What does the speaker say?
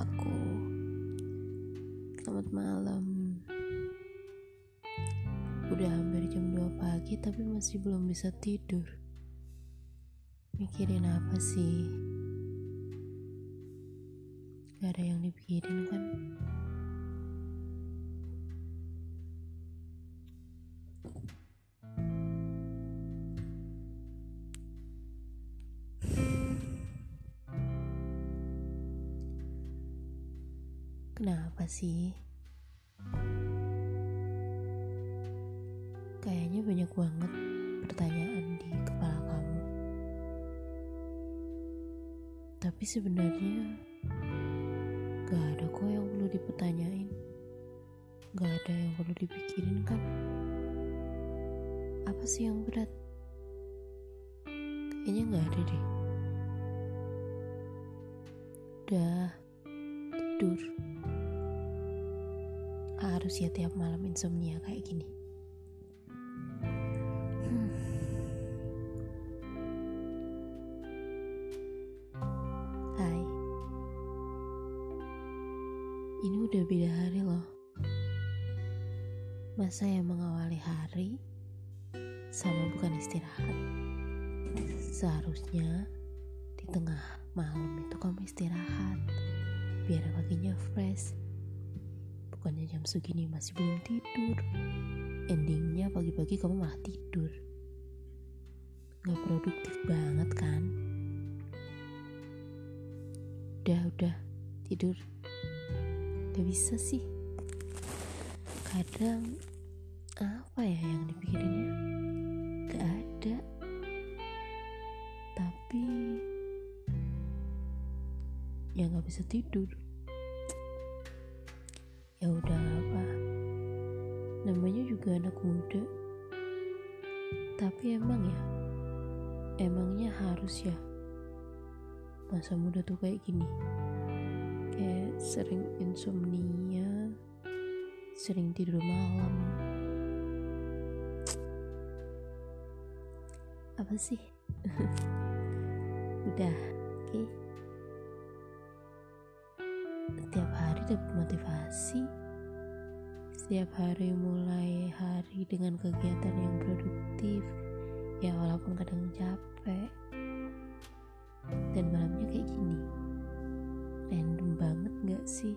aku Selamat malam Udah hampir jam 2 pagi tapi masih belum bisa tidur Mikirin apa sih? Gak ada yang dipikirin kan? Kenapa sih? Kayaknya banyak banget pertanyaan di kepala kamu. Tapi sebenarnya gak ada kok yang perlu dipertanyain. Gak ada yang perlu dipikirin kan? Apa sih yang berat? Kayaknya gak ada deh. Udah tidur. Harus ya tiap malam insomnia kayak gini. Hmm. Hai. Ini udah beda hari loh. Masa yang mengawali hari sama bukan istirahat. Seharusnya di tengah malam itu kamu istirahat biar paginya fresh. Bukannya jam segini masih belum tidur. Endingnya pagi-pagi kamu malah tidur. Gak produktif banget kan? Udah, udah, tidur. Gak bisa sih. Kadang apa ya yang dipikirinnya? Gak ada. Tapi ya gak bisa tidur. Ya udah apa. Namanya juga anak muda. Tapi emang ya, emangnya harus ya masa muda tuh kayak gini kayak sering insomnia sering tidur malam apa sih udah oke okay. Setiap hari dapat motivasi. Setiap hari mulai hari dengan kegiatan yang produktif ya walaupun kadang capek. Dan malamnya kayak gini. Random banget gak sih